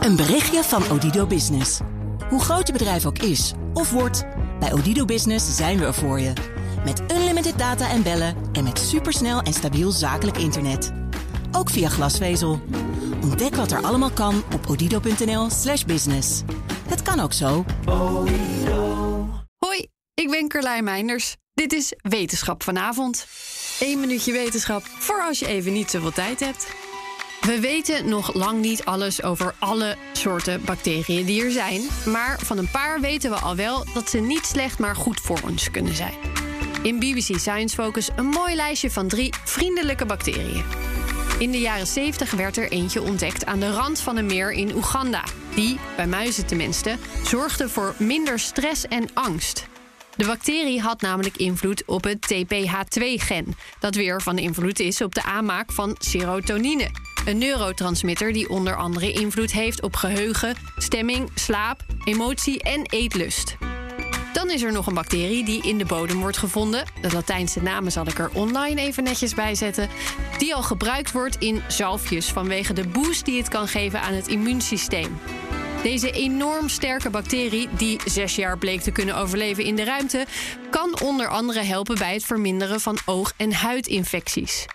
Een berichtje van Odido Business. Hoe groot je bedrijf ook is of wordt, bij Odido Business zijn we er voor je. Met unlimited data en bellen en met supersnel en stabiel zakelijk internet. Ook via glasvezel. Ontdek wat er allemaal kan op odido.nl/slash business. Het kan ook zo. Hoi, ik ben Carlijn Meinders. Dit is Wetenschap vanavond. Eén minuutje wetenschap voor als je even niet zoveel tijd hebt. We weten nog lang niet alles over alle soorten bacteriën die er zijn. Maar van een paar weten we al wel dat ze niet slecht, maar goed voor ons kunnen zijn. In BBC Science Focus een mooi lijstje van drie vriendelijke bacteriën. In de jaren 70 werd er eentje ontdekt aan de rand van een meer in Oeganda. Die, bij muizen tenminste, zorgde voor minder stress en angst. De bacterie had namelijk invloed op het TPH2-gen, dat weer van invloed is op de aanmaak van serotonine, een neurotransmitter die onder andere invloed heeft op geheugen, stemming, slaap, emotie en eetlust. Dan is er nog een bacterie die in de bodem wordt gevonden. De Latijnse namen zal ik er online even netjes bij zetten. Die al gebruikt wordt in zalfjes vanwege de boost die het kan geven aan het immuunsysteem. Deze enorm sterke bacterie, die zes jaar bleek te kunnen overleven in de ruimte, kan onder andere helpen bij het verminderen van oog- en huidinfecties.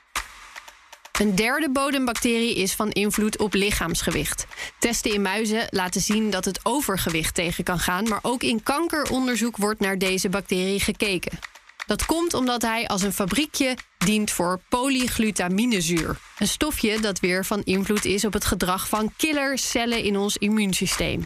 Een derde bodembacterie is van invloed op lichaamsgewicht. Testen in muizen laten zien dat het overgewicht tegen kan gaan, maar ook in kankeronderzoek wordt naar deze bacterie gekeken. Dat komt omdat hij als een fabriekje dient voor polyglutaminezuur. Een stofje dat weer van invloed is op het gedrag van killercellen in ons immuunsysteem.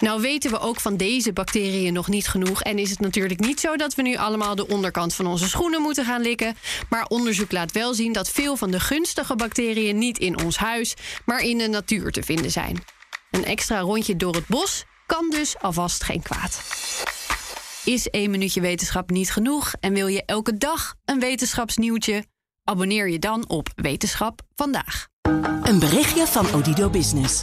Nou weten we ook van deze bacteriën nog niet genoeg. En is het natuurlijk niet zo dat we nu allemaal de onderkant van onze schoenen moeten gaan likken. Maar onderzoek laat wel zien dat veel van de gunstige bacteriën niet in ons huis, maar in de natuur te vinden zijn. Een extra rondje door het bos kan dus alvast geen kwaad. Is één minuutje wetenschap niet genoeg en wil je elke dag een wetenschapsnieuwtje? Abonneer je dan op Wetenschap vandaag. Een berichtje van Odido Business.